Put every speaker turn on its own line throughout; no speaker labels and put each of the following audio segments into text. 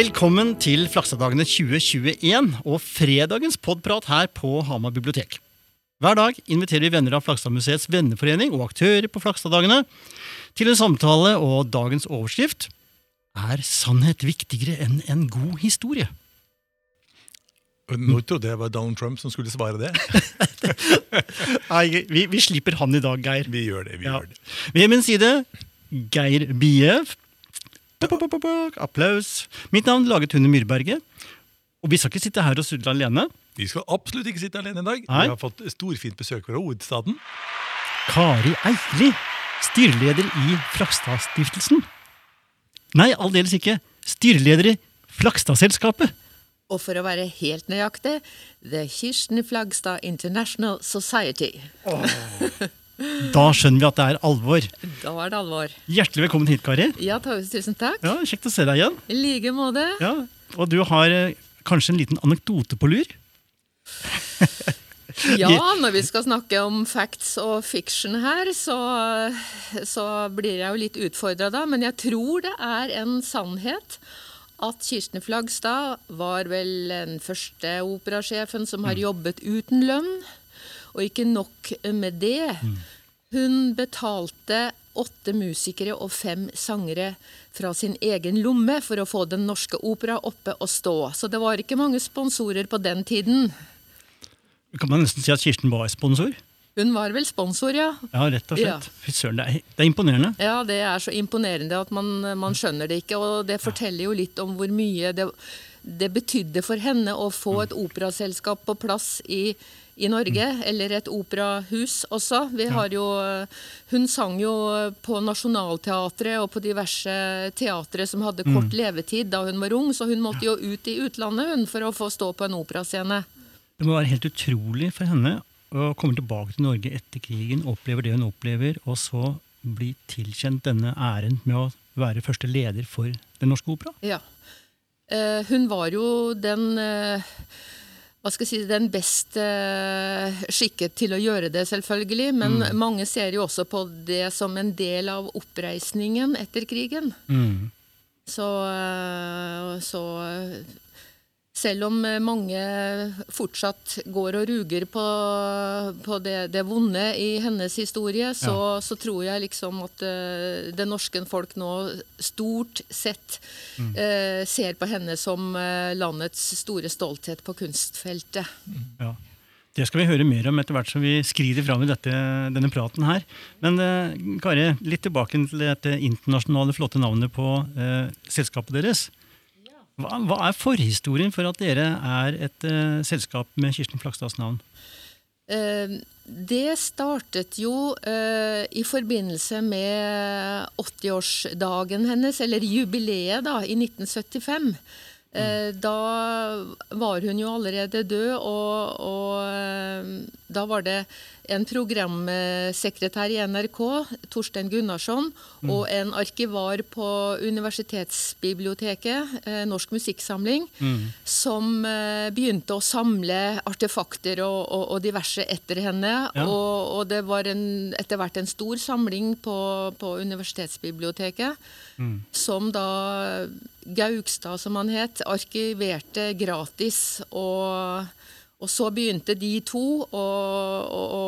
Velkommen til Flakstadagene 2021 og fredagens podprat her på Hamar bibliotek. Hver dag inviterer vi venner av Flakstadmuseets venneforening og aktører på Flakstaddagene til en samtale, og dagens overskrift er 'Sannhet viktigere enn en god historie'.
Nå trodde jeg det var Donald Trump som skulle svare det.
Nei, vi, vi slipper han i dag, Geir.
Vi gjør det. vi
Ja.
gjør det.
Ved min side Geir Bie. Applaus. Mitt navn laget Hunde Myrberget. Og vi skal ikke sitte her og sudle alene.
Vi skal absolutt ikke sitte alene i dag.
Nei.
Vi har fått storfint besøk fra hovedstaden.
Kari Eifli, styreleder i Flakstadstiftelsen. Nei, aldeles ikke. Styreleder i Flakstadselskapet.
Og for å være helt nøyaktig The Kirsten Flagstad International Society.
Da skjønner vi at det er alvor.
Da er det alvor.
Hjertelig velkommen hit, Kari.
Ja, tusen takk.
Ja, Kjekt å se deg igjen.
I like måte.
Ja, Og du har eh, kanskje en liten anekdote på lur?
Ja, når vi skal snakke om facts og fiction her, så, så blir jeg jo litt utfordra da. Men jeg tror det er en sannhet at Kirsten Flagstad var vel den første operasjefen som har jobbet uten lønn. Og ikke nok med det. Hun betalte åtte musikere og fem sangere fra sin egen lomme for å få Den Norske Opera oppe og stå. Så det var ikke mange sponsorer på den tiden.
Kan man nesten si at Kirsten var sponsor?
Hun var vel sponsor, ja.
Ja, rett og
Ja.
slett. Fy søren, det, er- det er imponerende.
Ja, det er så imponerende at man, man skjønner det ikke. Og det forteller jo litt om hvor mye det, det betydde for henne å få et operaselskap på plass i, i Norge. Eller et operahus også. Vi har jo, hun sang jo på Nationaltheatret og på diverse teatre som hadde kort levetid da hun var ung, så hun måtte jo ut i utlandet hun for å få stå på en operascene.
Det må være helt utrolig for henne å komme tilbake til Norge etter krigen, oppleve det hun opplever, og så bli tilkjent denne æren med å være første leder for Den norske opera.
Ja. Eh, hun var jo den eh, hva skal jeg si, den best eh, skikket til å gjøre det, selvfølgelig. Men mange ser jo også på det som en del av oppreisningen etter krigen.
Mm.
Så, eh, så selv om eh, mange fortsatt går og ruger på, på det, det vonde i hennes historie, så, så tror jeg liksom at uh, det norske folk nå stort sett eh, ser på henne som uh, landets store stolthet på kunstfeltet.
Ja. Det skal vi høre mer om etter hvert som vi skrider fram i dette, denne praten her. Men Kari, litt tilbake til dette internasjonale flotte navnet på selskapet deres. Hva, hva er forhistorien for at dere er et uh, selskap med Kirsten Flakstads navn?
Uh, Det startet jo uh, i forbindelse med 80-årsdagen hennes, eller jubileet, da, i 1975. Mm. Da var hun jo allerede død, og, og da var det en programsekretær i NRK, Torstein Gunnarsson, og en arkivar på Universitetsbiblioteket, eh, Norsk Musikksamling, som eh, begynte å samle artefakter og, og, og diverse etter henne.
Ja.
Og, og det var en, etter hvert en stor samling på, på Universitetsbiblioteket, som da Gaugstad, som han het, arkiverte gratis. og og så begynte de to å, å, å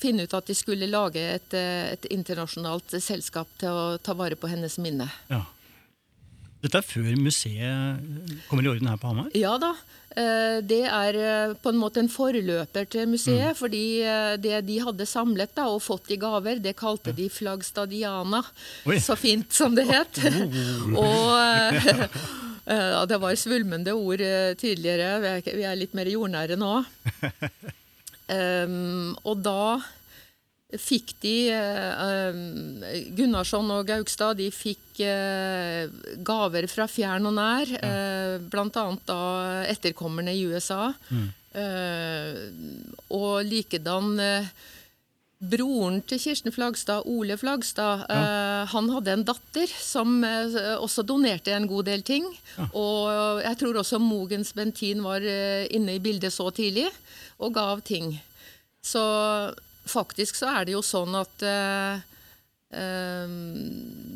finne ut at de skulle lage et, eh, et internasjonalt selskap til å ta vare på hennes minne.
Ja. Dette er før museet kommer i orden her på Hamar?
Ja da. eh, Det er eh, på en måte en forløper til museet. fordi eh, det de hadde samlet da, og fått i gaver, det kalte de Flagstadiana.
Oi.
Så fint som det het. og eh, eh, Det var svulmende ord eh, tidligere. Vi er, litt mer jordnære nå. Um, og da fikk de um, Gunnarsson og Gaugstad de fikk uh, gaver fra fjern og nær, blant annet da etterkommerne i USA. Eh, og likedan eh, Broren til Kirsten Flagstad, Ole Flagstad, eh, han hadde en datter som uh, også donerte en god del ting. Og jeg tror også Mogens Bentin var uh, inne i bildet så tidlig og gav ting. Så faktisk så er det jo sånn at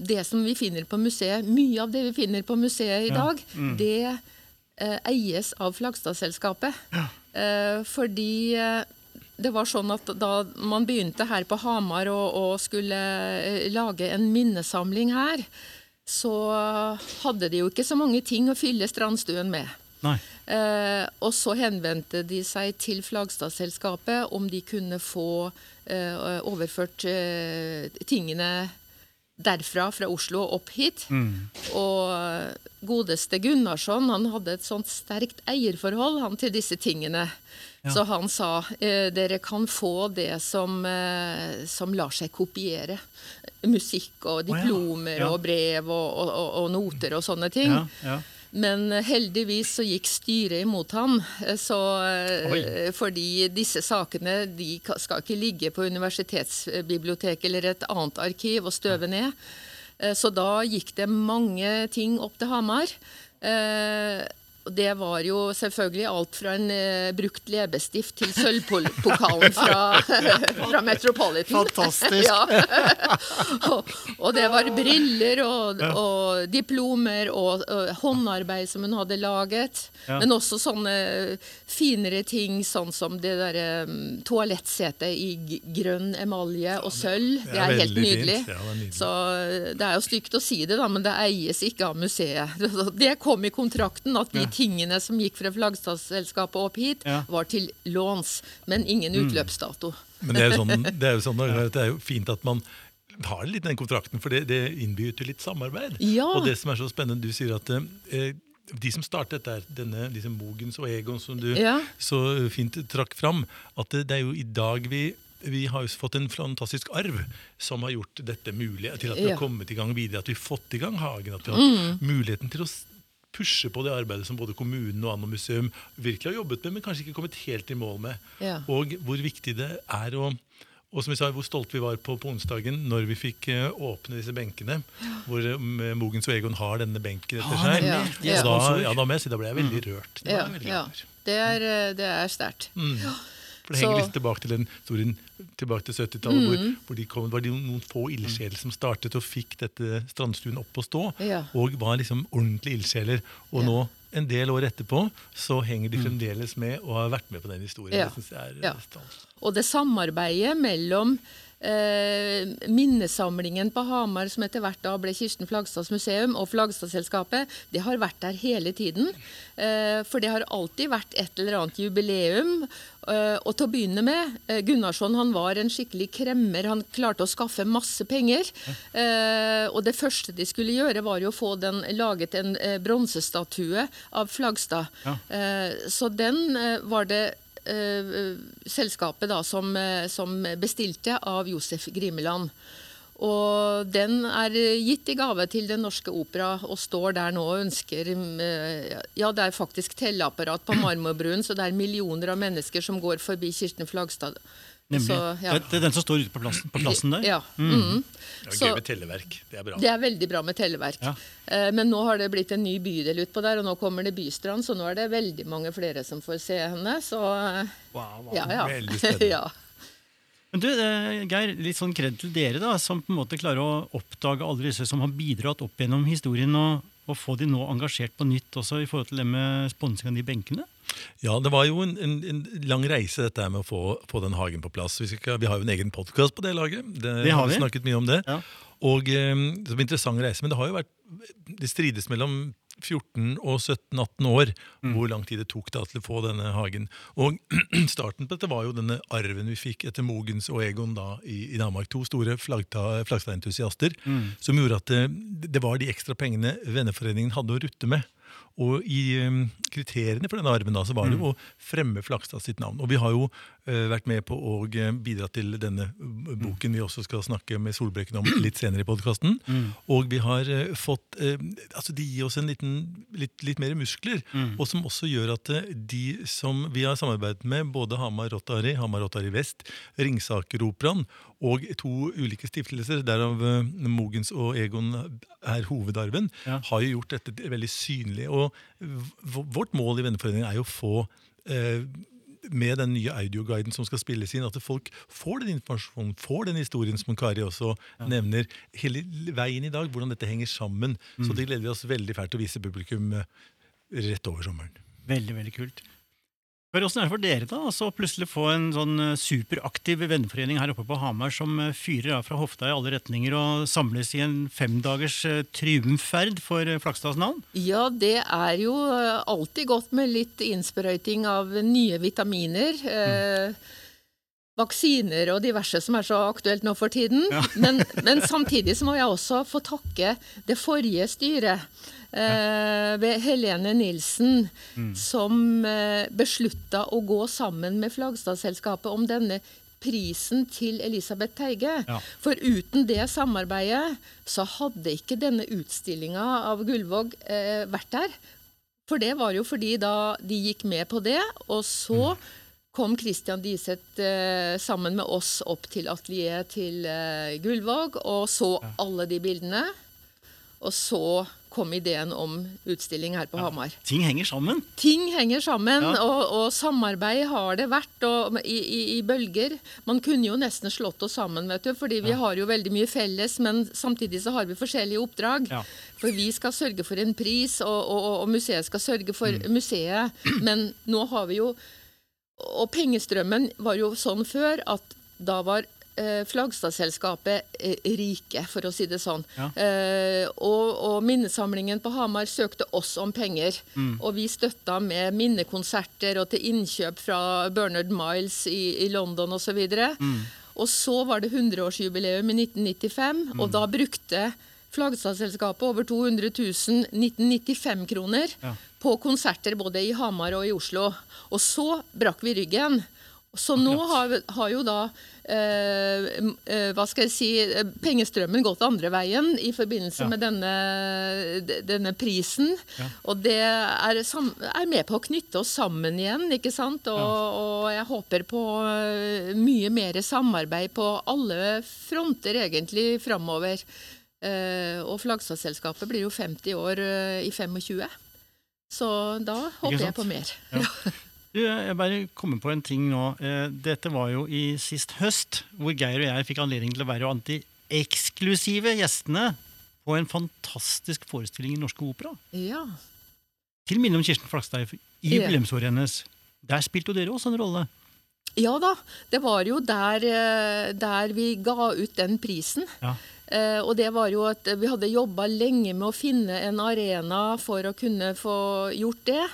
det som vi finner på museet, mye av det vi finner på museet i
Ja.
dag, det eh, eies av Flagstad-selskapet. Fordi det var sånn at da man begynte her på Hamar og, og skulle eh, lage en minnesamling her, så hadde de jo ikke så mange ting å fylle strandstuen med. Eh, og så henvendte de seg til Flagstad-selskapet om de kunne få eh, overført eh, tingene derfra, fra Oslo, og opp hit. Og godeste Gunnarsson han hadde et sånt sterkt eierforhold han, til disse tingene. Så han sa eh, dere kan få det som, eh, som lar seg kopiere. Musikk og
ja.
diplomer
Ja.
og brev og, og, og, og noter og sånne ting. Men heldigvis så gikk styret imot han. eh, Så, eh, fordi disse sakene de skal ikke ligge på universitetsbiblioteket eller et annet arkiv og støve ned. Eh, Så da gikk det mange ting opp til Hamar. Eh, og Det var jo selvfølgelig alt fra en uh, brukt leppestift til sølvpokalen fra, fra Metropolitan.
Fantastisk.
ja. og, og det var briller og, og diplomer og, og håndarbeid som hun hadde laget.
Ja.
Men også sånne finere ting, sånn som det derre um, toalettsetet i grønn emalje og sølv.
det
Det
er
helt nydelig.
Ja, det er nydelig.
Så uh, det er jo stygt å si det, da, men det eies ikke av museet. Det kom i kontrakten at de tingene som gikk fra Flagstad-selskapet opp hit,
Ja.
var til låns, men ingen
Mm. Men det er jo sånn, det er jo, sånn at det er jo fint at man har litt den kontrakten, for det, det innbyr til litt samarbeid.
Ja.
Og det som er så spennende, du sier at eh, de som startet der, denne liksom Mogens og Egon som du
Ja.
så fint trakk fram, at det, det er jo i dag vi vi har jo fått en fantastisk arv som har gjort dette mulig, til at vi
Ja.
har kommet i gang videre, at vi har fått i gang Hagen. At vi har hatt muligheten til å pushe på det arbeidet som både kommunen og Anno museum virkelig har jobbet med, men kanskje ikke kommet helt i mål med.
Ja.
Og hvor viktig det er å og som vi sa, hvor stolt vi var på, på onsdagen når vi fikk eh, åpne disse benkene. Hvor eh, Mogens og Egon har denne benken etter seg.
Ja, er
da, ja, da, må jeg si, da ble jeg veldig rørt. Det,
Ja,
veldig
ja.
rørt.
Det er, uh, det er sterkt.
For det henger litt tilbake til den historien tilbake til 70-tallet, hvor,
Mm.
hvor de kom, var det noen få ildsjeler som startet og fikk dette strandstuen opp å stå.
Ja.
Og var liksom ordentlige ildsjeler. Og
Ja.
nå, en del år etterpå, så henger de fremdeles med og har vært med på den historien.
Ja.
Det synes jeg er
Ja. Og det samarbeidet mellom minnesamlingen på Hamar, som etter hvert da ble Kirsten Flagstads museum, og Flagstadselskapet, det har vært der hele tiden. Eh, for det har alltid vært et eller annet jubileum. Eh, og til å begynne med, eh, Gunnarsson han var en skikkelig kremmer. Han klarte å skaffe masse penger. Eh, og det første de skulle gjøre, var jo å få den laget en eh, bronsestatue av Flagstad.
Ja.
Eh, så den eh, var det eh, selskapet da, som, eh, som bestilte av Josef Grimeland. Og den er eh, gitt i gave til Den Norske Opera og står der nå og ønsker eh, Ja, det er faktisk telleapparat på Marmorbruen, så det er millioner av mennesker som går forbi Kirsten Flagstad.
Nemlig.
Så, ja.
det, det er den som står ute på plassen, på plassen der?
Ja. mhm.
Det er
Så-
gøy med telleverk. Det er bra.
Det er veldig bra med telleverk.
Ja.
Eh, Men nå har det blitt en ny bydel utpå der, og nå kommer det Bystrand, så nå er det veldig mange flere som får se henne. Så
Wow, wow.
ja, ja.
Veldig spennende.
ja.
Men du, eh, Geir, litt sånn kred til dere, da, som på en måte klarer å oppdage alle disse som har bidratt opp gjennom historien, og, og få de nå engasjert på nytt også i forhold til det med sponsing av de benkene.
Ja, det var jo en, en, en lang reise dette her med å få, få den hagen på plass. Vi, skal, vi har jo en egen podkast på det laget. Det,
Det har vi.
snakket mye om det.
Ja.
Og um, det er en interessant reise, men det har jo vært Det strides mellom 14 og 17-18 år
Mm.
hvor lang tid det tok da til å få denne hagen. Og starten på dette var jo denne arven vi fikk etter Mogens og Egon da i, i Danmark. To store Flagstad-entusiaster
Mm.
som gjorde at det, det var de ekstra pengene Venneforeningen hadde å rutte med. Og i um, kriteriene for denne arven da, så var det jo å fremme Flakstad sitt navn. Og vi har jo eh, vært med på å eh, bidra til denne eh, boken vi også skal snakke med Solbrekken om litt senere i podkasten. Og vi har fått Altså, de gir oss en liten, litt, litt mer muskler. Og som også gjør at de som vi har samarbeidet med, både Hamar Rotary, Hamar Rotary Vest, Ringsakeroperaen og to ulike stiftelser, derav eh, Mogens og Egon er hovedarven,
Ja.
har jo gjort dette veldig synlig. Og vårt mål i Venneforeningen er jo å få eh, med den nye audioguiden som skal spilles inn, at folk får den informasjonen, får den historien som Kari også nevner, hele veien i dag, hvordan dette henger sammen. Så det gleder vi oss veldig fælt til å vise publikum eh, rett over sommeren.
Veldig, veldig kult. Åssen er det for dere da, altså plutselig få en sånn eh, superaktiv venneforening her oppe på Hamar som eh, fyrer av fra hofta i alle retninger og samles i en femdagers eh, triumfferd for Flakstads navn?
Ja, det er jo alltid godt med litt innsprøyting av nye vitaminer. Eh, vaksiner og diverse som er så aktuelt nå for tiden. Men, men samtidig så må jeg også få takke det forrige styret. Eh, ved Helene Nilsen, som eh, beslutta å gå sammen med Flagstadselskapet om denne prisen til Elisabeth Teige.
Ja.
For uten det samarbeidet så hadde ikke denne utstillinga av Gullvåg eh, vært der. For det var jo fordi da de gikk med på det, og så kom Christian Diseth eh, sammen med oss opp til atelieret til eh, Gullvåg og så alle de bildene. Og så kom ideen om utstilling her på Hamar.
Ting henger sammen.
Ting henger sammen,
Ja.
og, og samarbeid har det vært og, i, i, i bølger. Man kunne jo nesten slått oss sammen, vet du, fordi vi har jo veldig mye felles, men samtidig så har vi forskjellige oppdrag.
Ja.
For vi skal sørge for en pris, og, og, og museet skal sørge for
Mm.
museet. Men nå har vi jo Og pengestrømmen var jo sånn før at da var eh, Flagstadselskapet eh, rike, for å si det sånn.
Ja.
Eh, og, og minnesamlingen på Hamar søkte oss om penger.
Mm.
Og vi støtta med minnekonserter og til innkjøp fra Bernard Miles i, i London osv. Og,
Mm.
og så var det 100-årsjubileum i 1995,
Mm.
og da brukte Flagstadselskapet over 200 000 1995-kroner
Ja.
På konserter både i Hamar og i Oslo. Og så brakk vi ryggen. Så nå har, har jo da eh, eh, hva skal jeg si, pengestrømmen gått andre veien i forbindelse
Ja.
med denne, denne prisen.
Ja.
Og det er, er med på å knytte oss sammen igjen, ikke sant? Og, og jeg håper på eh, mye mer samarbeid på alle fronter egentlig framover. Eh, og Flagstadselskapet blir jo 50 år eh, i 25. Så da håper jeg på mer.
Du, jeg bare kommer på en ting nå. Eh, Dette var jo i sist høst, hvor Geir og jeg fikk anledning til å være blant de eksklusive gjestene på en fantastisk forestilling i Norske Opera.
Ja.
Til minne om Kirsten Flakstad i
Ja.
jubileumsåret hennes. Der spilte jo dere også en rolle.
Ja da, det var jo der, eh, der vi ga ut den prisen.
Ja.
Eh, og det var jo at vi hadde jobba lenge med å finne en arena for å kunne få gjort det.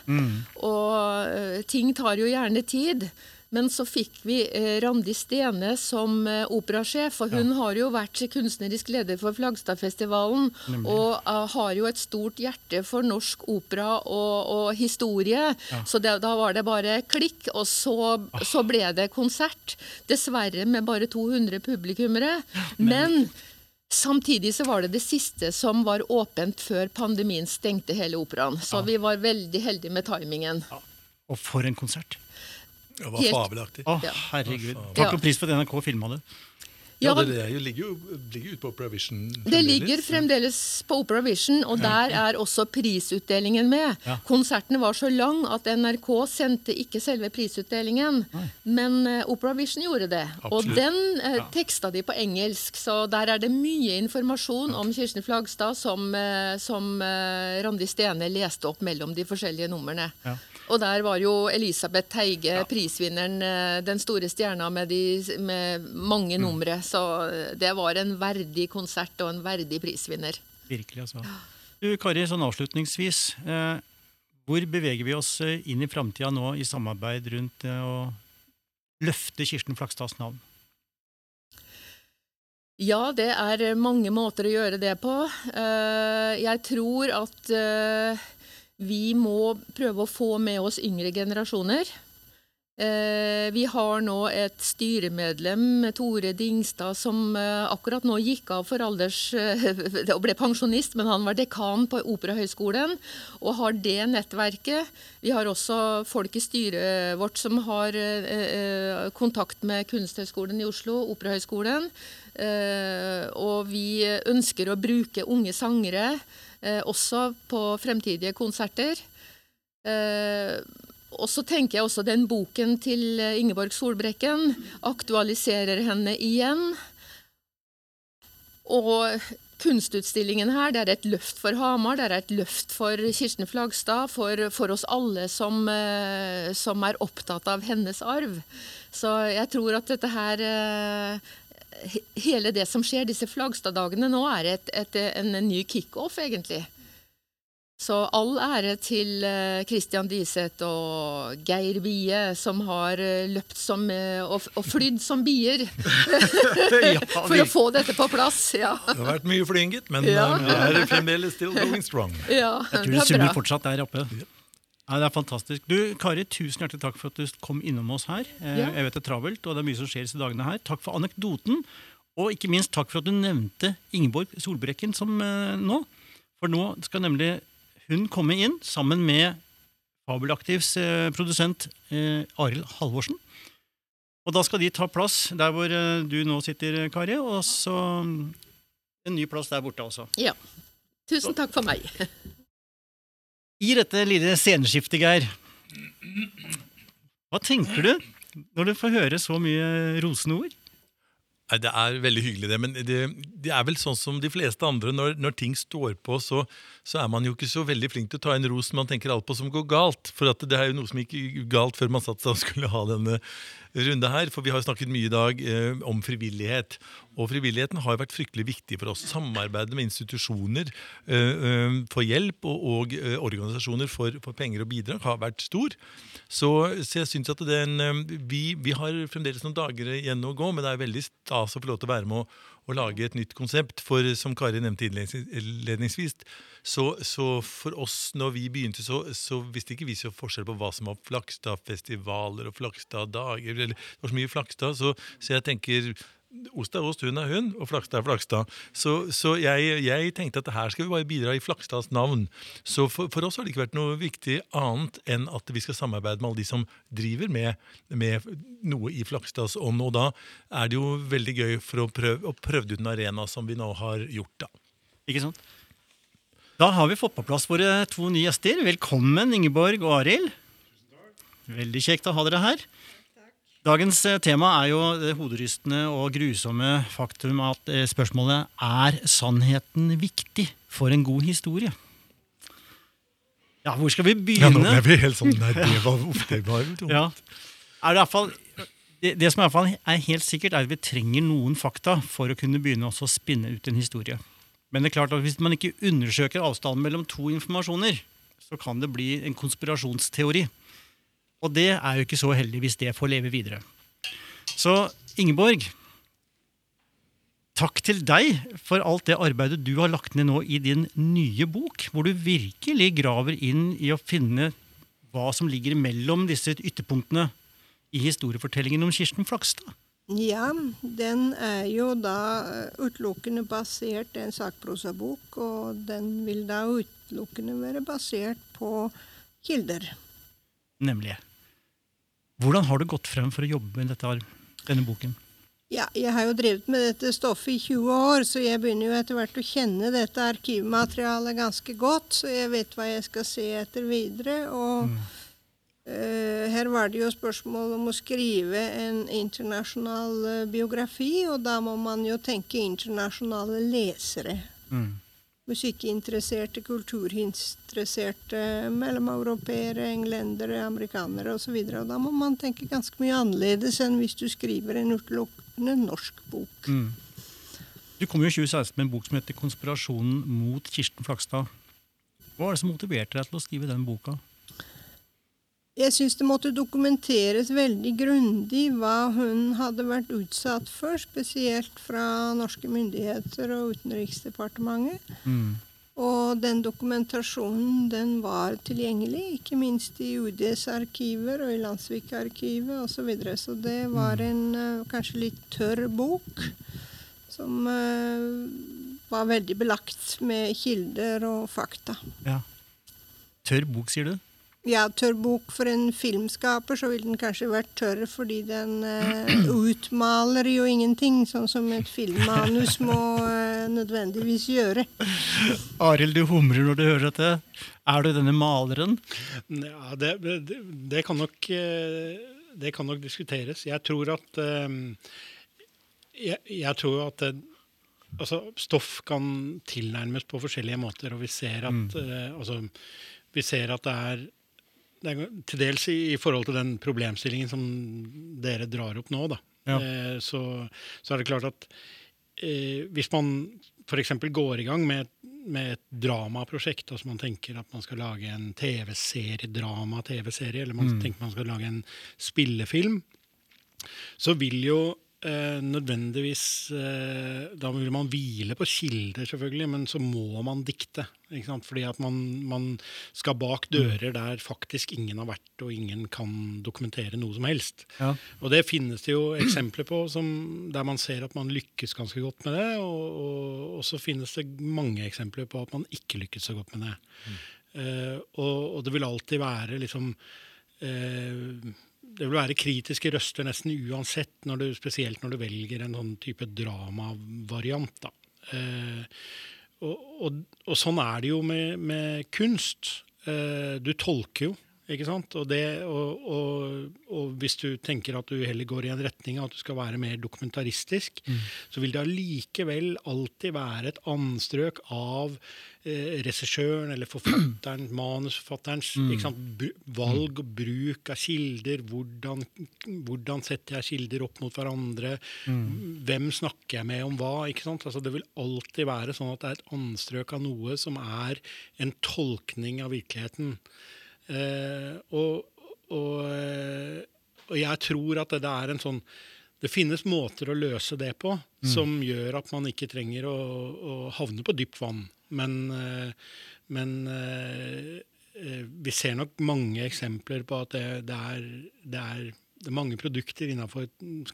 Og eh, ting tar jo gjerne tid. Men så fikk vi eh, Randi Stene som operasjef, og hun har jo vært kunstnerisk leder for Flagstadfestivalen. Og eh, har jo et stort hjerte for norsk opera og, og historie. Så det, da var det bare klikk, og så, så ble det konsert. Dessverre med bare 200 publikummere. Men Samtidig så var det det siste som var åpent før pandemien stengte hele operaen. Så vi var veldig heldige med timingen.
Og for en konsert!
Det var fabelaktig.
Å, herregud. Takk og pris for at NRK filma det.
Ja,
Ja,
det, det er ligger jo ligger ute på Opera Vision. Fremdeles.
Det ligger fremdeles på Opera Vision, og der er også prisutdelingen med. Konserten var så lang at NRK sendte ikke selve prisutdelingen, men eh, Opera Vision gjorde det. Og den eh, teksta de på engelsk, så der er det mye informasjon om Kirsten Flagstad som, eh, som eh, Randi Stene leste opp mellom de forskjellige numrene.
Ja.
Og der var jo Elisabeth Teige prisvinneren, eh, den store stjerna med, de, med mange
Mm.
numre. Så eh, det var en verdig konsert og en verdig prisvinner.
Virkelig, altså. Du, Kari, sånn avslutningsvis. Eh, hvor beveger vi oss eh, inn i framtida nå i samarbeid rundt eh, å løfte Kirsten Flakstads navn?
Ja, det er mange måter å gjøre det på. Jeg tror at vi må prøve å få med oss yngre generasjoner. Eh, Vi har nå et styremedlem, Tore Dingstad, som eh, akkurat nå gikk av for alders og ble pensjonist, men han var dekan på Operahøgskolen og har det nettverket. Vi har også folk i styret vårt som har eh, eh, kontakt med Kunsthøgskolen i Oslo, Operahøgskolen. Eh, og vi ønsker å bruke unge sangere eh, også på fremtidige konserter. Eh, og så tenker jeg også den boken til Ingeborg Solbrekken aktualiserer henne igjen. Og kunstutstillingen her det er et løft for Hamar, det er et løft for Kirsten Flagstad, for, for oss alle som, eh, som, er opptatt av hennes arv. Så jeg tror at dette her eh, Hele det som skjer disse Flagstad-dagene nå, er et, et, en, en ny kickoff, egentlig. Så all ære til eh, Christian Diseth og Geir Bie, som har eh, løpt som, eh, og, og flydd som bier for å få dette på plass. Ja.
Det har vært mye flying, gitt, men ja. er fremdeles still going strong.
Ja,
Jeg tror det summer fortsatt der oppe. Ja, det er fantastisk. Du, Kari, tusen hjertelig takk for at du kom innom oss her. Ja. Jeg vet det er travelt, og det er mye som skjer disse dagene her. Takk for anekdoten, og ikke minst takk for at du nevnte Ingeborg Solbrekken som nå. For nå skal nemlig hun komme inn sammen med Fabelaktivs eh, produsent eh, Arild Halvorsen. Og da skal de ta plass der hvor eh, du nå sitter, Kari, og så en ny plass der borte også.
Ja. Tusen takk for meg.
I dette lille sceneskiftet, Geir, hva tenker du når du får høre så mye rosende ord?
Det er veldig hyggelig, det. Men det, det, er vel sånn som de fleste andre. Når, når ting står på, så, så, er man jo ikke så veldig flink til å ta en ros man tenker alt på som går galt. For det er jo noe som gikk galt før man satte seg og skulle ha denne runde her. For vi har snakket mye i dag eh, om frivillighet. Og frivilligheten har vært fryktelig viktig for oss. Samarbeidet med institusjoner eh, eh, for hjelp og, og eh, organisasjoner for, for, penger og bidrag har vært stor. Så, så jeg synes at den, eh, vi, vi, har fremdeles noen dager igjen å gå, men det er veldig stas å få lov til å være med å, å lage et nytt konsept. For som Kari nevnte innledningsvis, så, så, for oss når vi begynte, så, så visste ikke vi så forskjell på hva som var Flakstad-festivaler og Flakstad-dager. Det var så mye Flakstad, så, så jeg tenker Ost er ost, hun er hun, og Flakstad er Flakstad. Så, så jeg, jeg, tenkte at her skal vi bare bidra i Flakstads navn. Så for, for, oss har det ikke vært noe viktig annet enn at vi skal samarbeide med alle de som driver med, med noe i Flakstads ånd. Og da er det jo veldig gøy for å prøve, å prøve ut en arena som vi nå har gjort. da.
Ikke sant? Da har vi fått på plass våre to nye gjester. Velkommen, Ingeborg og Arild. Veldig kjekt å ha dere her. Dagens eh, tema er jo det hoderystende og grusomme faktum at eh, spørsmålet er sannheten viktig for en god historie. Ja, hvor skal vi begynne? Ja,
nå ble vi helt sånn, nei, det var, uff, det var
ja. er det, fall, det, det, som i hvert fall er helt sikkert, er at vi trenger noen fakta for å kunne begynne å spinne ut en historie. Men det er klart at hvis man ikke undersøker avstanden mellom to informasjoner, så kan det bli en konspirasjonsteori. Og det er jo ikke så heldig hvis det får leve videre. Så Ingeborg, takk til deg for alt det arbeidet du har lagt ned nå i din nye bok, hvor du virkelig graver inn i å finne hva som ligger mellom disse ytterpunktene i historiefortellingen om Kirsten Flakstad.
Ja, den er jo da utelukkende basert en sakprosabok, og den vil da utelukkende være basert på kilder.
Nemlig. Hvordan har du gått frem for å jobbe med dette, denne boken?
Ja, jeg har jo drevet med dette stoffet i 20 år, så jeg begynner jo etter hvert å kjenne dette arkivmaterialet ganske godt. Så jeg vet hva jeg skal se etter videre. Og mm. Uh, her var det jo spørsmål om å skrive en internasjonal uh, biografi, og da må man jo tenke internasjonale lesere. Mm musikkinteresserte, kulturinteresserte mellomeuropeere, englendere, amerikanere osv. Da må man tenke ganske mye annerledes enn hvis du skriver en utelukkende norsk bok. Mm.
Du kom jo i 2016 med en bok som heter 'Konspirasjonen mot Kirsten Flakstad'. Hva var det som motiverte deg til å skrive den boka?
Jeg syns det måtte dokumenteres veldig grundig hva hun hadde vært utsatt for, spesielt fra norske myndigheter og Utenriksdepartementet. Mm. Og den dokumentasjonen den var tilgjengelig, ikke minst i UDs arkiver og i Landsvik-arkivet osv. Så, videre. så det var mm. en uh, kanskje litt tørr bok som uh, var veldig belagt med kilder og fakta.
Ja. Tørr bok, sier du?
Ja, tørr bok for en filmskaper så ville den kanskje vært tørr fordi den uh, utmaler jo ingenting, sånn som et filmmanus må uh, nødvendigvis gjøre.
Arild, du humrer når du hører dette. Er du denne maleren?
Ja, det, det, det, kan nok, eh, det kan nok diskuteres. Jeg tror at eh, jeg, jeg tror at det, altså, stoff kan tilnærmes på forskjellige måter, og vi ser at, mm. altså, vi ser at det er det er til dels i, i, forhold til den problemstillingen som dere drar opp nå, da. Ja. Eh, så, så, er det klart at eh, hvis man f.eks. går i gang med, med et dramaprosjekt, altså man tenker at man skal lage en TV-serie, drama-TV-serie, eller man mm. tenker man skal lage en spillefilm, så vil jo nødvendigvis eh, Da vil man hvile på kilder, selvfølgelig, men så må man dikte. Fordi at man, man, skal bak dører der faktisk ingen har vært, og ingen kan dokumentere noe som helst. Ja. Og det finnes det jo eksempler på som, der man ser at man lykkes ganske godt med det, og, og, og, så finnes det mange eksempler på at man ikke lykkes så godt med det. Mm. Eh, og, og, det vil alltid være liksom eh, det vil være kritiske røster nesten uansett, når du, spesielt når du velger en sånn type dramavariant. Eh, og, og, og, sånn er det jo med, med kunst. Eh, du tolker jo. Ikke sant? Og, det, og, og, og, hvis du tenker at du heller går i en retning av at du skal være mer dokumentaristisk, mm. så vil det allikevel alltid være et anstrøk av eh, regissøren eller forfatteren, manusforfatterens mm. valg og bruk av kilder. Hvordan, hvordan, setter jeg kilder opp mot hverandre? Mm. Hvem snakker jeg med om hva? ikke sant? Altså, det vil alltid være sånn at det er et anstrøk av noe som er en tolkning av virkeligheten. Eh, og, og, eh, og, jeg tror at det, er en sånn Det finnes måter å løse det på mm. som gjør at man ikke trenger å, å havne på dypt vann. Men, eh, men vi ser nok mange eksempler på at det, det, er, det er det er mange produkter innenfor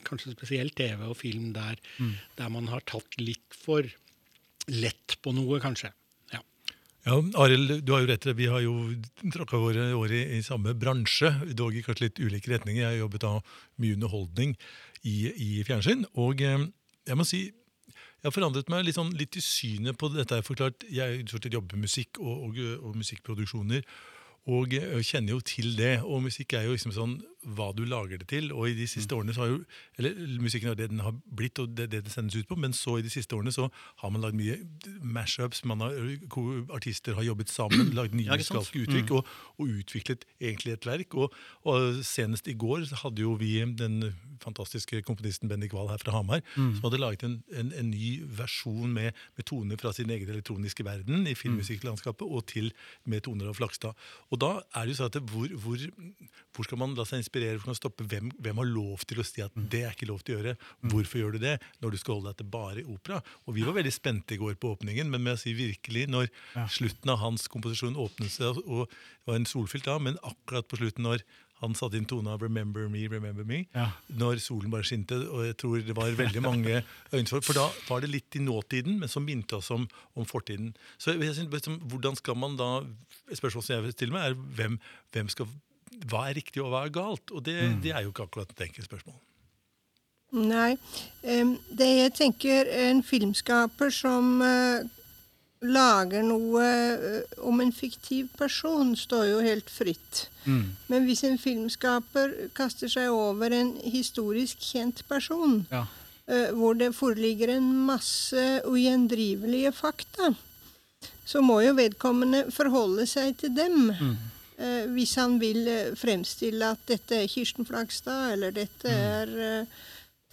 kanskje spesielt TV og film der, mm. der man har tatt litt for lett på noe, kanskje.
Ja, Arild, du har jo rett. Vi har jo tråkka våre år i, i, samme bransje, dog i kanskje litt ulike retninger. Jeg har jobbet av mye underholdning i, i fjernsyn. Og eh, jeg må si jeg har forandret meg litt, sånn, litt i synet på dette. Jeg forklart, jeg jobber med musikk og, og, og musikkproduksjoner. Og kjenner jo til det. Og musikk er jo liksom sånn hva du lager det til. Og i de siste mm. årene så har jo eller Musikken er det den har blitt, og det, det den sendes ut på, men så i de siste årene så har man lagd mye mashups. Artister har jobbet sammen, lagd nye musikalske uttrykk mm. og, og, utviklet egentlig et verk. Og, og, senest i går så hadde jo vi den fantastiske komponisten Bendik Wahl her fra Hamar, mm. som hadde laget en, en, en ny versjon med, med, toner fra sin egen elektroniske verden i filmmusikklandskapet, og til med toner av Flakstad. Og da er det jo sånn at hvor, hvor, hvor skal man la seg inspirere? Hvor for å stoppe? Hvem, hvem, har lov til å si at det er ikke lov til å gjøre? Hvorfor gjør du det når du skal holde deg til bare opera? Og Vi var veldig spente i går på åpningen, men med å si virkelig, når ja. slutten av hans komposisjon åpnet seg, og det var en solfylt da, men akkurat på slutten når han satte inn tone av 'Remember Me, Remember Me' ja. når solen bare skinte. Og jeg tror det var veldig mange øyne For da var det litt i nåtiden, men som minte oss om, om fortiden. Så jeg synes, liksom, hvordan skal man da Spørsmålet som jeg vil stille meg, er hvem, hvem skal, hva er riktig og hva er galt? Og det, mm. det er jo ikke akkurat et enkelt spørsmål.
Nei. Det jeg tenker en filmskaper som eh, lager noe eh, om en fiktiv person, står jo helt fritt. Mm. Men hvis en filmskaper kaster seg over en historisk kjent person, ja. uh, hvor det foreligger en masse ugjendrivelige fakta, så må jo vedkommende forholde seg til dem. Mm. Uh, hvis han vil fremstille at dette er Kirsten Flagstad, eller dette mm. er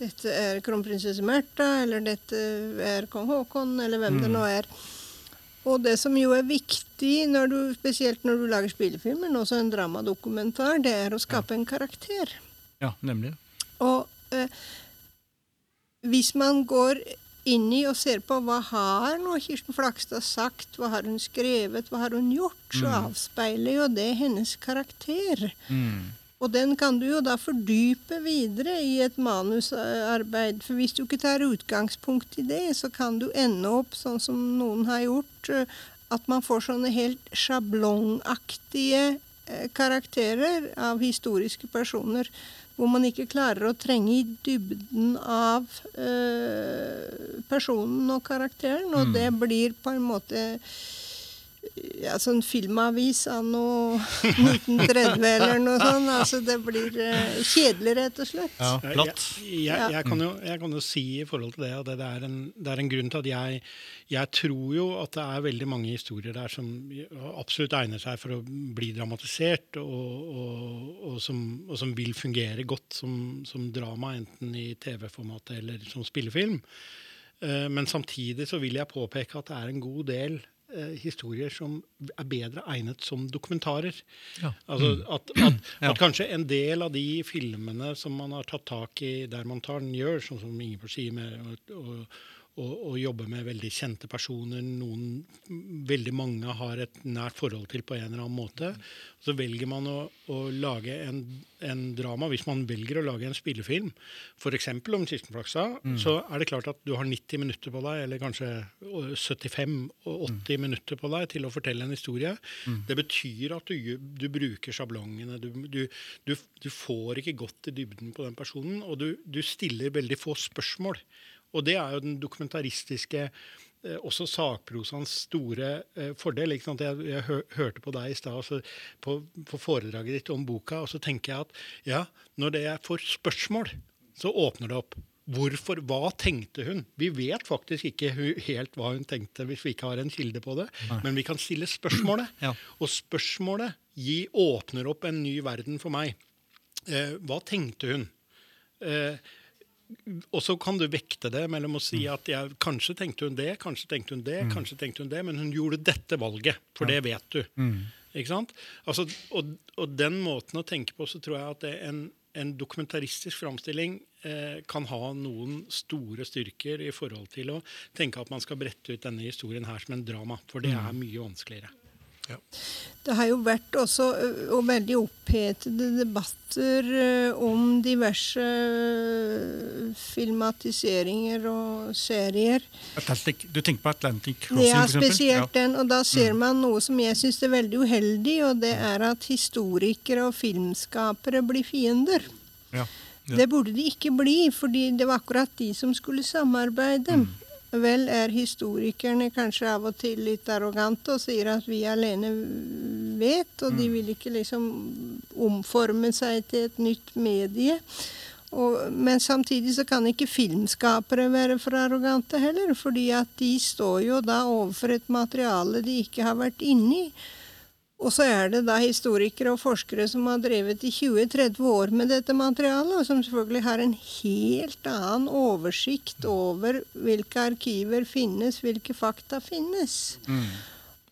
dette er kronprinsesse Märtha, eller dette er kong Haakon, eller hvem det mm. nå er. Og det som jo er viktig, når du, spesielt når du lager spillefilmer, men også en dramadokumentar, det er å skape ja. en karakter.
Ja, nemlig.
Og eh, hvis man går inn i og ser på hva har nå Kirsten Flakstad sagt, hva har hun skrevet, hva har hun gjort, så mm. avspeiler jo det hennes karakter. Mm. Og den kan du jo da fordype videre i et manusarbeid. For hvis du ikke tar utgangspunkt i det, så kan du ende opp sånn som noen har gjort, at man får sånne helt sjablongaktige eh, karakterer av historiske personer hvor man ikke klarer å trenge i dybden av eh, personen og karakteren, og det blir på en måte ja, sånn filmavis anno 1930 eller noe sånt. Altså det blir uh, kjedelig, rett og slett.
Ja, platt.
Jeg, jeg, jeg, kan jo, jeg kan jo si i forhold til det at det, det, er, en, det er en grunn til at jeg, jeg tror jo at det er veldig mange historier der som absolutt egner seg for å bli dramatisert, og, og, og, som, og som, vil fungere godt som, som drama, enten i TV-formatet eller som spillefilm. Eh, men samtidig så vil jeg påpeke at det er en god del eh, historier som er bedre egnet som dokumentarer.
Ja.
Altså at, at,
Ja.
at kanskje en del av de filmene som man har tatt tak i der man tar den gjør, sånn som Ingeborg sier, med og, å, å, å jobbe med veldig kjente personer, noen veldig mange har et nært forhold til på en eller annen måte, så velger man å, å lage en, en drama. Hvis man velger å lage en spillefilm, f.eks. om Kistenflaksa, så er det klart at du har 90 minutter på deg, eller kanskje 75 og 80 minutter på deg til å fortelle en historie. Det betyr at du, du bruker sjablongene. Du, du, du, du får ikke gått i dybden på den personen, og du, du stiller veldig få spørsmål. Og det er jo den dokumentaristiske eh, også sakprosaens store eh, fordel. Jeg, jeg hø, hørte på deg i stad, altså, på, på foredraget ditt om boka, og så tenker jeg at ja, når det er for spørsmål, så åpner det opp. Hvorfor? Hva tenkte hun? Vi vet faktisk ikke helt hva hun tenkte hvis vi ikke har en kilde på det, men vi kan stille spørsmålet.
Ja.
Og spørsmålet gi, åpner opp en ny verden for meg. Eh, hva tenkte hun? Eh, og så kan du vekte det mellom å si at jeg, kanskje tenkte hun det, kanskje tenkte hun det, kanskje tenkte hun det, men hun gjorde dette valget, for det vet du. Ikke sant? Altså, og, og den måten å tenke på, så tror jeg at det en, en dokumentaristisk framstilling eh, kan ha noen store styrker i forhold til å tenke at man skal brette ut denne historien her som en drama, for det er mye vanskeligere.
Det har jo vært også og veldig opphetede debatter om diverse filmatiseringer og serier.
Atlantic, du tenker på Atlantic Crossing,
Ja, spesielt den. Og da
Mm.
ser man noe som jeg syns er veldig uheldig, og det er at historikere og filmskapere blir fiender.
Ja.
Ja.
Det burde de ikke bli, fordi det var akkurat de som skulle samarbeide.
Mm.
Vel er historikerne kanskje av og til litt arrogante og sier at vi alene vet, og
Mm.
de vil ikke liksom omforme seg til et nytt medie. Og, men samtidig så kan ikke filmskapere være for arrogante heller, fordi at de står jo da overfor et materiale de ikke har vært inni. Og så er det da historikere og forskere som har drevet i 20-30 år med dette materialet, og som selvfølgelig har en helt annen oversikt over hvilke arkiver finnes, hvilke fakta finnes.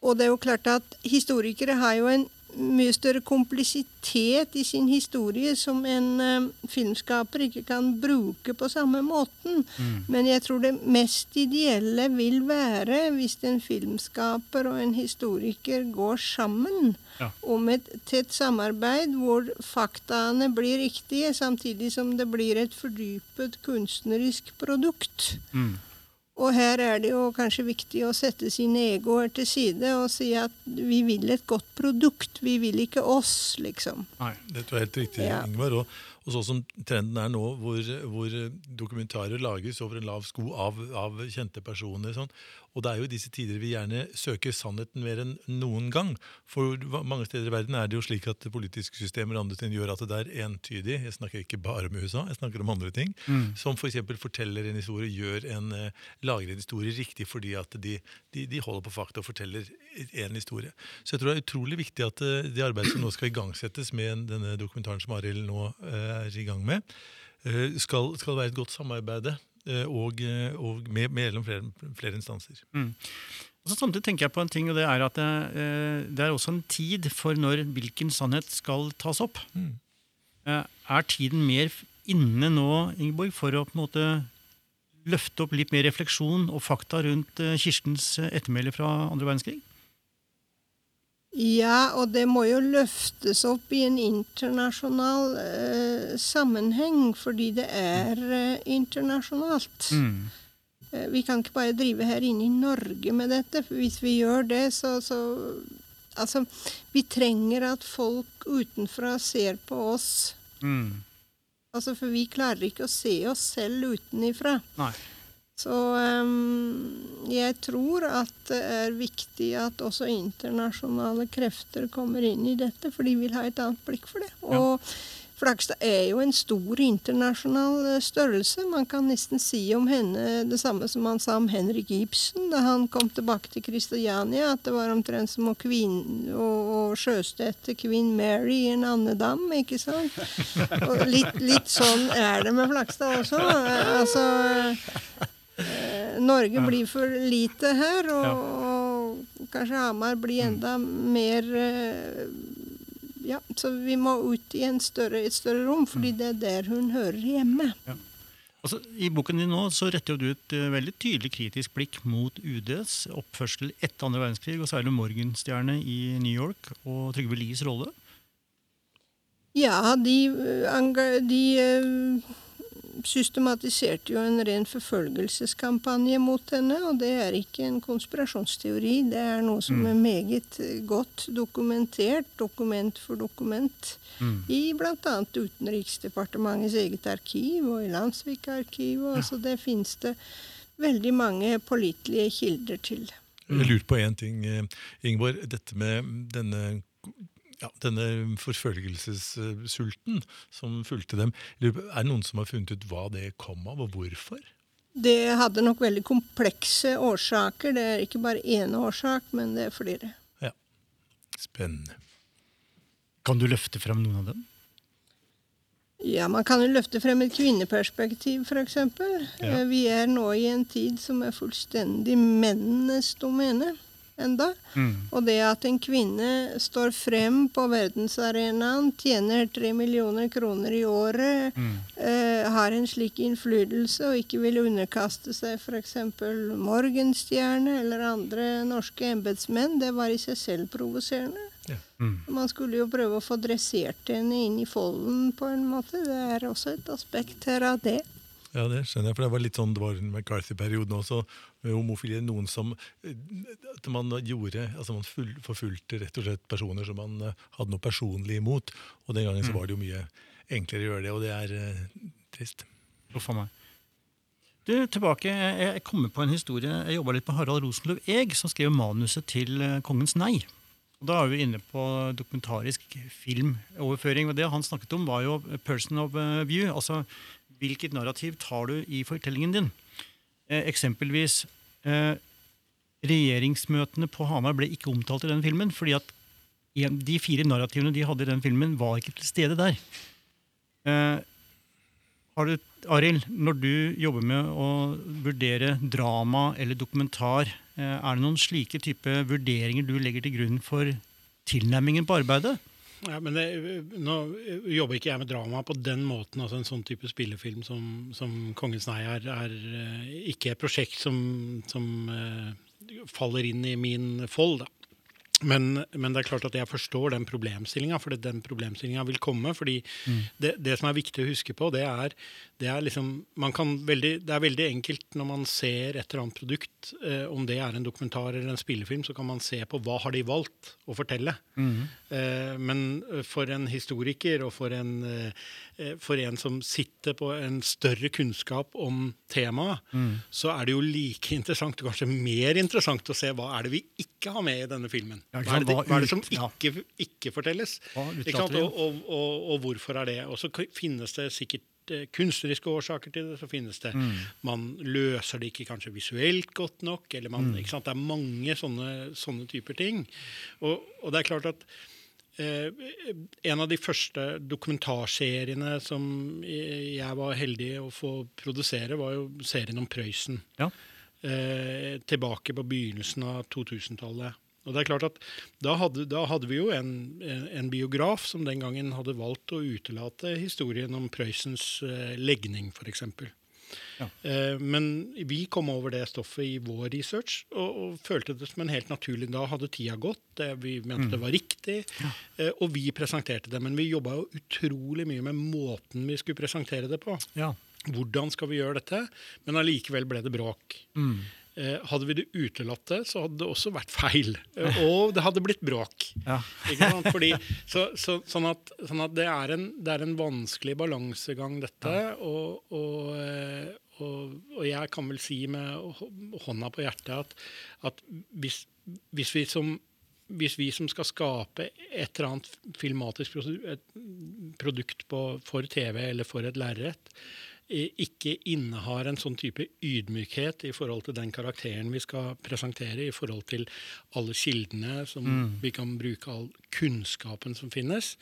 Og det er jo klart at historikere har jo en mye større komplisitet i sin historie som en eh, filmskaper ikke kan bruke på samme måten. Men jeg tror det mest ideelle vil være hvis en filmskaper og en historiker går sammen
Ja.
om et tett samarbeid hvor faktaene blir riktige, samtidig som det blir et fordypet kunstnerisk produkt.
Mm.
Og her er det jo kanskje viktig å sette sine egoer til side og si at vi vil et godt produkt, vi vil ikke oss, liksom.
Nei.
Det tror jeg er helt riktig,
Ja.
Ingvar. Og, og sånn som trenden er nå, hvor, hvor dokumentarer lages over en lav sko av, av kjente personer. Sånn. Og det er jo i disse tider vi gjerne søker sannheten mer enn noen gang. For mange steder i verden er det jo slik at politiske systemer og andre ting gjør at det er entydig. Jeg snakker ikke bare om USA, jeg snakker om andre ting. Som f.eks. For forteller en historie, gjør en, eh, lager en historie riktig fordi at de, de, de holder på fakta og forteller en historie. Så jeg tror det er utrolig viktig at eh, det arbeidet som nå skal igangsettes med denne dokumentaren som Arild nå eh, er i gang med, eh, skal, skal være et godt samarbeid eh, og, eh, og med, mellom flere, flere instanser.
Og så Samtidig tenker jeg på en ting, og det er at det, eh, det er også en tid for når hvilken sannhet skal tas opp.
Mm.
Eh, Er tiden mer inne nå, Ingeborg, for å på en måte løfte opp litt mer refleksjon og fakta rundt eh, Kirstens eh, ettermæle fra andre verdenskrig?
Ja, og det må jo løftes opp i en internasjonal eh, sammenheng, fordi det er eh, internasjonalt. Eh, vi kan ikke bare drive her inne i Norge med dette, for hvis vi gjør det, så, så Altså, vi trenger at folk utenfra ser på oss.
Mm.
Altså, for vi klarer ikke å se oss selv utenifra.
Nei.
Så ehm, jeg tror at det er viktig at også internasjonale krefter kommer inn i dette, for de vil ha et annet blikk for det.
Ja.
Og Flagstad er jo en stor internasjonal eh, størrelse. Man kan nesten si om henne det samme som han sa om Henrik Ibsen da han kom tilbake til Kristiania, at det var omtrent som å, kvin, å, å sjøstette Queen Mary i en andedam, ikke sant? Og litt, litt sånn er det med Flakstad også. Altså Norge blir for lite her, og, og kanskje Hamar blir enda mer eh, Ja, så vi må ut i en større, et større rom, fordi det er der hun hører hjemme.
Altså, I boken din nå så retter du et eh, veldig tydelig kritisk blikk mot UDs oppførsel etter andre verdenskrig, og særlig Morgenstjerne i New York og Trygve Lies rolle.
Ja, de, eh, de systematiserte jo en ren forfølgelseskampanje mot henne, og det er ikke en konspirasjonsteori. Det er noe som er meget godt dokumentert, dokument for dokument, i bl.a. Utenriksdepartementets eget arkiv og i Landsvik-arkivet. Altså det finnes det veldig mange pålitelige kilder til.
Jeg lurte på én ting, eh, Ingeborg. Dette med denne ja, denne forfølgelsessulten som fulgte dem. Er det noen som har funnet ut hva det kom av, og hvorfor?
Det hadde nok veldig komplekse årsaker. Det er ikke bare én årsak, men det er flere.
Ja, Spennende.
Kan du løfte frem noen av dem?
Ja, Man kan jo løfte frem et kvinneperspektiv, f.eks.
Ja.
Vi er nå i en tid som er fullstendig mennenes domene enda. Og det at en kvinne står frem på verdensarenaen, tjener tre millioner kroner i året, eh, har en slik innflytelse og ikke vil underkaste seg f.eks. Morgenstjerne eller andre norske embetsmenn, det var i seg selv provoserende.
Ja.
Man skulle jo prøve å få dressert henne inn i folden på en måte. Det er også et aspekt her av det.
Ja, det skjønner jeg. For det var litt sånn det var McCarthy-perioden også. med Homofili. Noen som eh, at man gjorde Altså man full, forfulgte rett og slett personer som man eh, hadde noe personlig imot. Og den gangen så var det jo mye enklere å gjøre det, og det er eh, trist.
Uff a meg. Du, tilbake, Jeg kommer på en historie. Jeg jobba litt med Harald Rosenløv Eeg, som skrev manuset til eh, Kongens nei. Og Da er vi inne på dokumentarisk filmoverføring. og Det han snakket om, var jo person of view. Altså hvilket narrativ tar du i fortellingen din? Eh, eksempelvis eh, Regjeringsmøtene på Hamar ble ikke omtalt i den filmen, fordi at de fire narrativene de hadde i den filmen, var ikke til stede der. Eh, har du, Arild, når du jobber med å vurdere drama eller dokumentar, eh, er det noen slike type vurderinger du legger til grunn for tilnærmingen på arbeidet?
Ja, men det, Nå jobber ikke jeg med drama på den måten. altså En sånn type spillefilm som, som 'Kongens nei' er, er eh, ikke et prosjekt som, som uh, faller inn i min fold. da. Men, men det er klart at jeg forstår den problemstillinga, for den problemstillinga vil komme. fordi det, det som er viktig å huske på, det er, det er liksom man kan veldig, Det er veldig enkelt når man ser et eller annet produkt, eh, om det er en dokumentar eller en spillefilm, så kan man se på hva har de valgt å fortelle. Eh, men for en historiker og for en, eh, for en som sitter på en større kunnskap om temaet, så er det jo like interessant, og kanskje mer interessant, å se hva er det vi ikke har med i denne filmen. Hva er det,
Hva
er det som ikke, ikke fortelles? Og, og, og, og hvorfor er det? Og så finnes det sikkert eh, kunstneriske årsaker til det. så finnes det,
Mm.
Man løser det ikke kanskje visuelt godt nok. eller
Mm.
man, ikke sant? Det er mange sånne, sånne typer ting. Og, og det er klart at eh, en av de første dokumentarseriene som jeg var heldig å få produsere, var jo serien om Prøysen
Ja.
eh, tilbake på begynnelsen av 2000-tallet. Og det er klart at Da hadde, da hadde vi jo en, en, biograf som den gangen hadde valgt å utelate historien om Prøysens eh, legning, f.eks.
Ja.
Eh, men vi kom over det stoffet i vår research og, og følte det som en helt naturlig Da hadde tida gått, det, vi mente det var riktig, eh, og vi presenterte det. Men vi jobba jo utrolig mye med måten vi skulle presentere det på.
Ja.
Hvordan skal vi gjøre dette? Men allikevel ble det bråk.
Mm.
Eh, hadde vi det utelatt det, så hadde det også vært feil. Eh, og det hadde blitt bråk.
Ja.
Fordi, så, så, sånn, at, sånn at det er en, det er en vanskelig balansegang, dette. Og, og, eh, og, og jeg kan vel si med hånda på hjertet at, at hvis, hvis, vi som, hvis vi som skal skape et eller annet filmatisk produkt på, for TV eller for et lerret, ikke innehar en sånn type ydmykhet i forhold til den karakteren vi skal presentere, i forhold til alle kildene som vi kan bruke, all kunnskapen som finnes,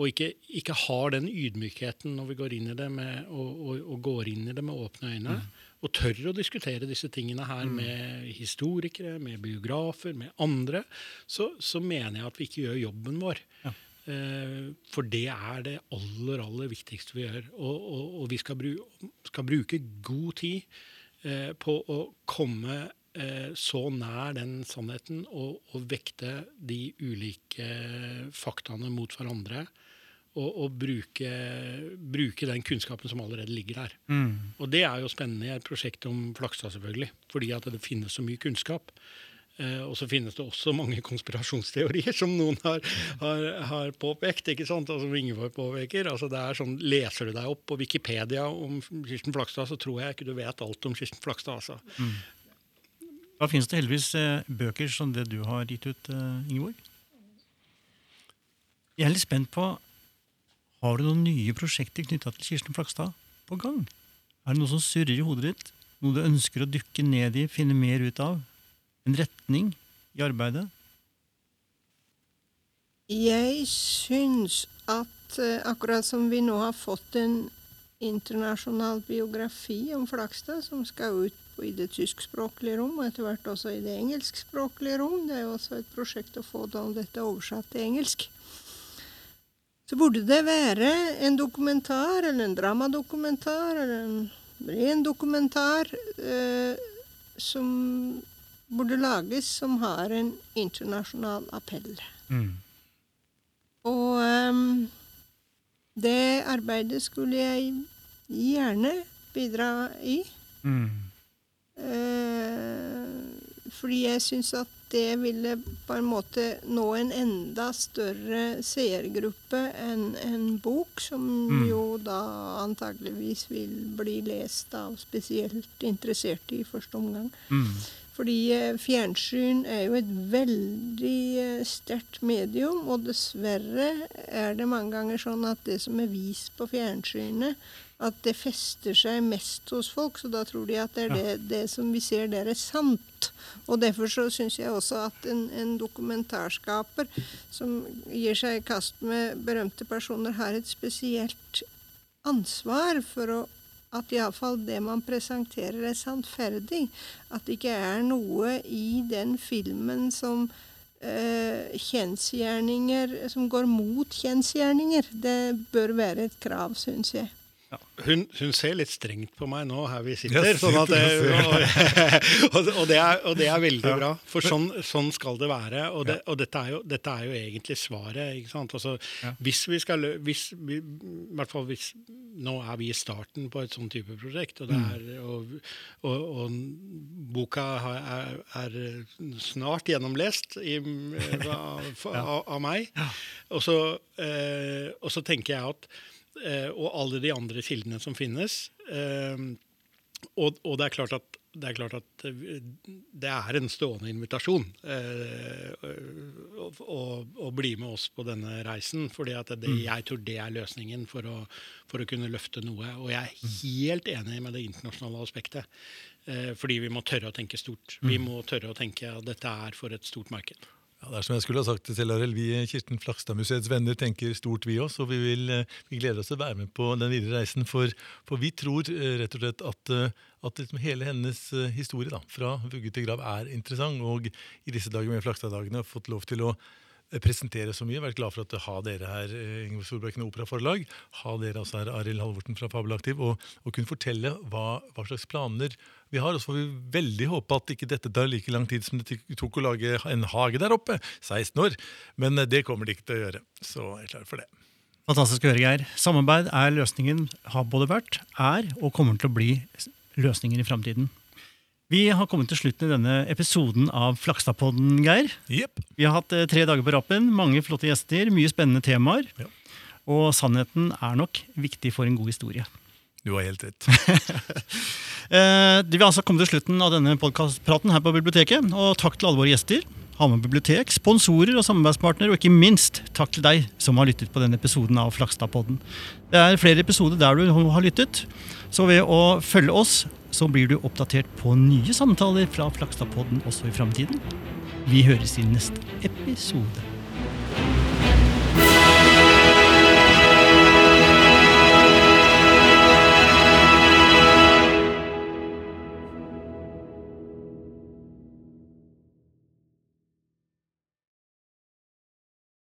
og ikke, ikke har den ydmykheten når vi går inn i det med, og, og, og går inn i det med åpne øyne, og tør å diskutere disse tingene her med historikere, med biografer, med andre, så, så mener jeg at vi ikke gjør jobben vår. Eh, For det er det aller, aller viktigste vi gjør. Og, og, og vi skal, bru, skal bruke god tid eh, på å komme eh, så nær den sannheten og, og vekte de ulike faktaene mot hverandre. Og, og bruke, bruke den kunnskapen som allerede ligger der.
Mm.
Og det er jo spennende i et prosjekt om Flakstad, selvfølgelig. Fordi at det finnes så mye kunnskap. Eh, og så finnes det også mange konspirasjonsteorier som noen har, har, har påpekt. ikke sant? Altså, som Ingeborg påpeker. Altså det er sånn, Leser du deg opp på Wikipedia om Kirsten Flakstad, så tror jeg ikke du vet alt om Kirsten Flakstad. altså.
Da finnes det heldigvis eh, bøker som det du har gitt ut, eh, Ingeborg. Jeg er litt spent på Har du noen nye prosjekter knytta til Kirsten Flakstad på gang? Er det noe som surrer i hodet ditt? Noe du ønsker å dykke ned i, finne mer ut av? En retning i arbeidet?
Jeg syns at eh, akkurat som vi nå har fått en internasjonal biografi om Flakstad, som skal ut i det tyskspråklige rom, og etter hvert også i det engelskspråklige rom, det er jo også et prosjekt å få dette oversatt til engelsk, så burde det være en dokumentar, eller en dramadokumentar, eller en ren dokumentar, eh, som burde lages, som har en internasjonal appell.
Mm.
Og um, det arbeidet skulle jeg gjerne bidra i.
Mm.
Uh, fordi jeg syns at det ville på en måte nå en enda større seergruppe enn en bok, som
Mm.
jo da antageligvis vil bli lest av spesielt interesserte i første omgang.
Mm.
Fordi eh, fjernsyn er jo et veldig eh, sterkt medium, og dessverre er det mange ganger sånn at det som er vist på fjernsynet, at det fester seg mest hos folk, så da tror de at det er det, det som vi ser der er sant. Og derfor så syns jeg også at en, en dokumentarskaper som gir seg i kast med berømte personer, har et spesielt ansvar for å at iallfall det man presenterer, er sannferdig. At det ikke er noe i den filmen som eh, kjensgjerninger Som går mot kjensgjerninger. Det bør være et krav, syns jeg.
Hun, hun ser litt strengt på meg nå her vi sitter.
Ja,
sånn at det, og, og, det er, og det er veldig
Ja.
bra, for sånn, sånn skal det være. Og, det, og dette, er jo, dette er jo egentlig svaret. Altså,
Ja.
Hvis vi skal hvis vi, i hvert fall hvis, Nå er vi i starten på et sånn type prosjekt, og, det er, og, boka er, er snart gjennomlest i, av, av, av meg. Og så, eh, så tenker jeg at eh, Og alle de andre kildene som finnes. Eh, og, og det er klart at det er klart at eh, det er en stående invitasjon eh, å, å, å bli med oss på denne reisen. fordi jeg tror det er løsningen for å, for å kunne løfte noe. Og jeg er helt enig med det internasjonale aspektet. Eh, fordi vi må tørre å tenke stort. Vi må tørre å tenke at dette er for et stort marked.
Ja, det er som jeg skulle ha sagt til Arild, Vi Kirsten Flakstad-museets venner tenker stort, vi også. Og vi, vil, eh, vi gleder oss til å være med på den videre reisen. For, for vi tror eh, rett og slett at, eh, at liksom hele hennes historie da, fra vugge til grav er interessant. Og i disse dager med Flakstad-dagene har fått lov til å presentere så mye. Vært glad for at ha dere her, eh, Solbrekken Solbakken og Operaforlag. Ha dere også her, Arild Halvorten fra Fabelaktiv. Og, og kunne fortelle hva, hva slags planer vi har. Og så får vi veldig håpe at ikke dette tar like lang tid som det tok å lage en hage der oppe. 16 år. Men eh, det kommer det ikke til å gjøre. Så jeg er klar for det.
Fantastisk å høre, Geir. Samarbeid er løsningen, har både vært, er og kommer til å bli løsningen i framtiden. Vi har kommet til slutten i denne episoden av Flakstadpodden, Geir.
Yep.
Vi har hatt eh, tre dager på rappen, mange flotte gjester, mye spennende temaer.
Ja.
Og sannheten er nok viktig for en god historie.
Du har helt rett.
Eh, Vi har altså kommet til slutten av denne podcastpraten her på biblioteket. Og takk til alle våre gjester. Hamar bibliotek, sponsorer og samarbeidspartnere, og ikke minst takk til deg som har lyttet på denne episoden av Flakstadpodden. Det er flere episoder der du har lyttet, så ved å følge oss, så blir du oppdatert på nye samtaler fra Flakstadpodden også i framtiden. Vi høres i neste episode.